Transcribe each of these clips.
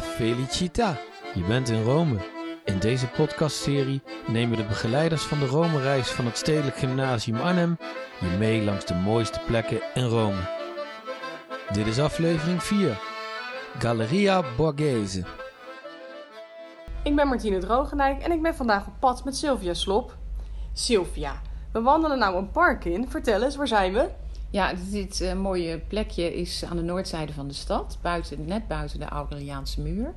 Felicita! Je bent in Rome. In deze podcastserie nemen de begeleiders van de Rome-reis van het Stedelijk Gymnasium Arnhem je mee langs de mooiste plekken in Rome. Dit is aflevering 4. Galleria Borghese. Ik ben Martine Drogendijk en ik ben vandaag op pad met Sylvia Slop. Sylvia, we wandelen nou een park in. Vertel eens, waar zijn we? Ja, dit eh, mooie plekje is aan de noordzijde van de stad, buiten, net buiten de Aureliaanse muur.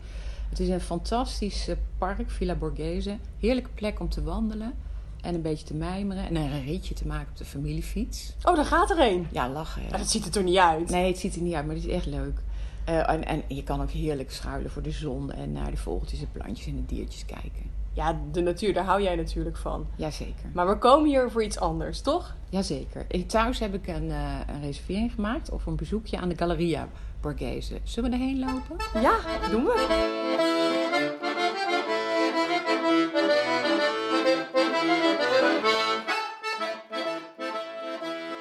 Het is een fantastisch eh, park, Villa Borghese. Heerlijke plek om te wandelen en een beetje te mijmeren en een ritje te maken op de familiefiets. Oh, daar gaat er een. Ja, lachen. hè? Maar dat ziet er toch niet uit? Nee, het ziet er niet uit, maar het is echt leuk. Eh, en, en je kan ook heerlijk schuilen voor de zon en naar de vogeltjes en plantjes en de diertjes kijken. Ja, de natuur, daar hou jij natuurlijk van. Jazeker. Maar we komen hier voor iets anders, toch? Jazeker. Eh, Thuis heb ik een, eh, een reservering gemaakt of een bezoekje aan de Galleria Borghese. Zullen we erheen lopen? Ja, doen we.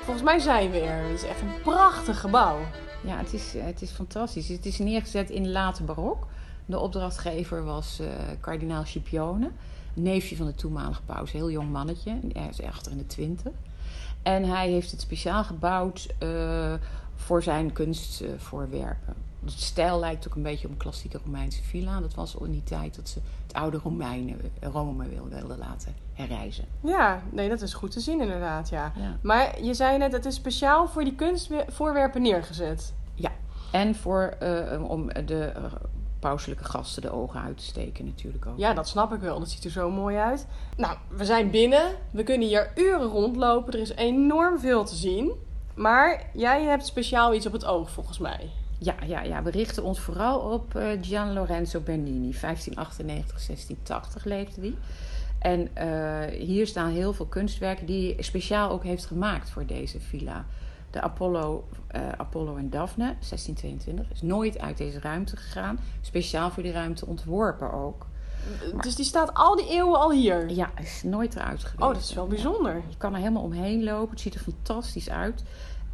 Volgens mij zijn we er. Het is echt een prachtig gebouw. Ja, het is, het is fantastisch. Het is neergezet in de late barok. De opdrachtgever was eh, kardinaal Scipione, neefje van de toenmalige paus. Heel jong mannetje, hij is achter in de twintig. En hij heeft het speciaal gebouwd eh, voor zijn kunstvoorwerpen. De stijl lijkt ook een beetje op een klassieke Romeinse villa. Dat was in die tijd dat ze het oude Romeinen, Rome wilden laten herreizen. Ja, nee, dat is goed te zien inderdaad, ja. Ja. Maar je zei net, het is speciaal voor die kunstvoorwerpen neergezet. Ja, en voor, eh, om de eh, pauselijke gasten de ogen uit te steken natuurlijk ook. Ja, dat snap ik wel. Dat ziet er zo mooi uit. Nou, we zijn binnen. We kunnen hier uren rondlopen. Er is enorm veel te zien. Maar jij hebt speciaal iets op het oog, volgens mij. Ja, ja, ja, we richten ons vooral op eh, Gian Lorenzo Bernini. 1598, 1680 leefde die. En eh, hier staan heel veel kunstwerken die hij speciaal ook heeft gemaakt voor deze villa. De Apollo, eh, Apollo en Daphne, 1622, is nooit uit deze ruimte gegaan. Speciaal voor die ruimte ontworpen ook. Dus die staat al die eeuwen al hier. Ja, is nooit eruit geweest. Oh, dat is wel bijzonder. Je kan er helemaal omheen lopen. Het ziet er fantastisch uit.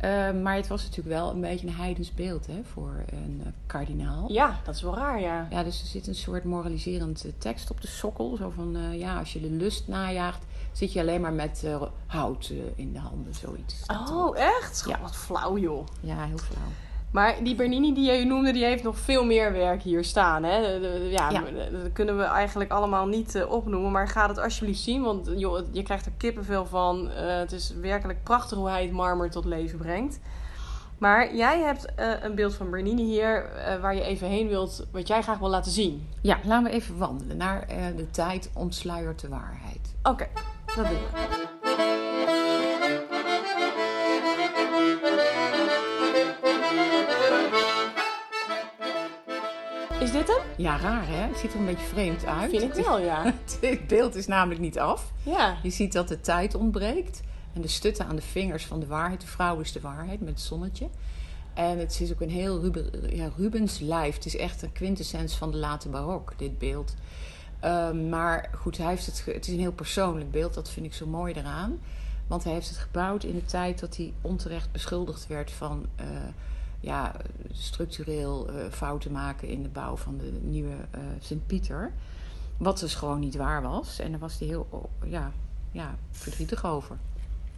Eh, maar het was natuurlijk wel een beetje een heidens beeld hè, voor een eh, kardinaal. Ja, dat is wel raar, ja. Ja, dus er zit een soort moraliserend eh, tekst op de sokkel. Zo van, eh, ja, als je de lust najaagt, zit je alleen maar met hout in de handen, zoiets. Oh, echt? Ja. Wat flauw, joh. Ja, heel flauw. Maar die Bernini die je noemde, die heeft nog veel meer werk hier staan. Hè? Ja, Ja. dat kunnen we eigenlijk allemaal niet eh, opnoemen. Maar ga het alsjeblieft zien, want joh, je krijgt er kippenvel van. Eh, het is werkelijk prachtig hoe hij het marmer tot leven brengt. Maar jij hebt eh, een beeld van Bernini hier waar je even heen wilt, wat jij graag wil laten zien. Ja, laten we even wandelen naar de tijd ontsluiert de waarheid. Oké, dat doen we. Is dit hem? Ja, raar hè? Het ziet er een beetje vreemd uit. Vind ik wel, ja. Het beeld is namelijk niet af. Ja. Je ziet dat de tijd ontbreekt. En de stutten aan de vingers van de waarheid. De vrouw is de waarheid met het zonnetje. En het is ook een heel Ruben, ja, Rubens lijf. Het is echt een quintessens van de late barok, dit beeld. Ehm, maar goed, hij heeft het, het is een heel persoonlijk beeld. Dat vind ik zo mooi eraan. Want hij heeft het gebouwd in de tijd dat hij onterecht beschuldigd werd van... eh, ja, structureel eh, fouten maken in de bouw van de nieuwe eh, Sint-Pieter. Wat dus gewoon niet waar was. En daar was hij heel oh, ja, ja, verdrietig over.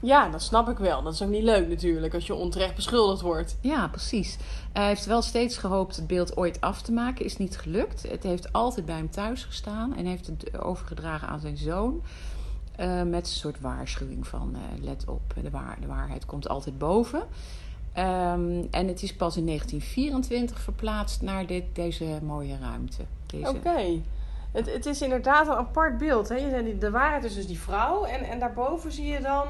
Ja, dat snap ik wel. Dat is ook niet leuk natuurlijk als je onterecht beschuldigd wordt. Ja, precies. Hij heeft wel steeds gehoopt het beeld ooit af te maken. Is niet gelukt. Het heeft altijd bij hem thuis gestaan. En heeft het overgedragen aan zijn zoon. eh, met een soort waarschuwing van let op, de, waar, de waarheid komt altijd boven. Ehm, en het is pas in 1924 verplaatst naar dit, deze mooie ruimte. Deze, Oké. Het, het is inderdaad een apart beeld. Hè? Je zei, die- de waarheid is dus die vrouw. En, en daarboven zie je dan...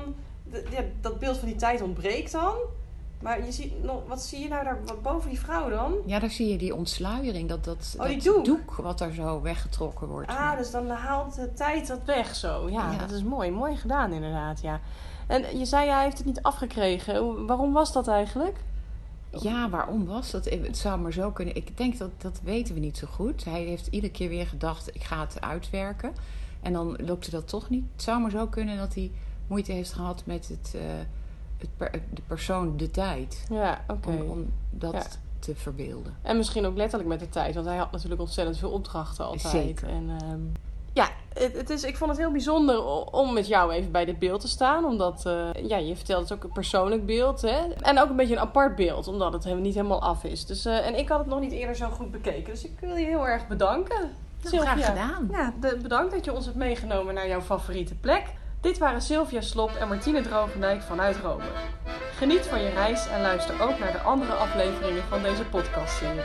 de- ja, dat beeld van die tijd ontbreekt dan. Maar je ziet nog, wat zie je nou daar wat boven die vrouw dan? Ja, daar zie je die ontsluiering, dat, dat, Oh, die dat doek. wat er zo weggetrokken wordt. Ah, dus dan haalt de tijd dat weg zo. Ja, Ja. dat is mooi. Mooi gedaan inderdaad, ja. En je zei, hij heeft het niet afgekregen. Waarom was dat eigenlijk? Ja, waarom was dat? Het zou maar zo kunnen. Ik denk dat dat weten we niet zo goed. Hij heeft iedere keer weer gedacht: ik ga het uitwerken. En dan lukte dat toch niet. Het zou maar zo kunnen dat hij moeite heeft gehad met het, eh, het per- de persoon, de tijd. Ja, oké. Om, om dat Ja. te verbeelden. En misschien ook letterlijk met de tijd, want hij had natuurlijk ontzettend veel opdrachten altijd. Zeker. En ehm, ja, het, het is, ik vond het heel bijzonder om met jou even bij dit beeld te staan. Omdat, eh, ja, je vertelt het ook een persoonlijk beeld. Hè? En ook een beetje een apart beeld, omdat het helemaal niet helemaal af is. Dus, eh, en ik had het nog niet eerder zo goed bekeken. Dus ik wil je heel erg bedanken. Nou, graag gedaan. Ja, de- bedankt dat je ons hebt meegenomen naar jouw favoriete plek. Dit waren Sylvia Slop en Martine Drogendijk vanuit Rome. Geniet van je reis en luister ook naar de andere afleveringen van deze podcastserie.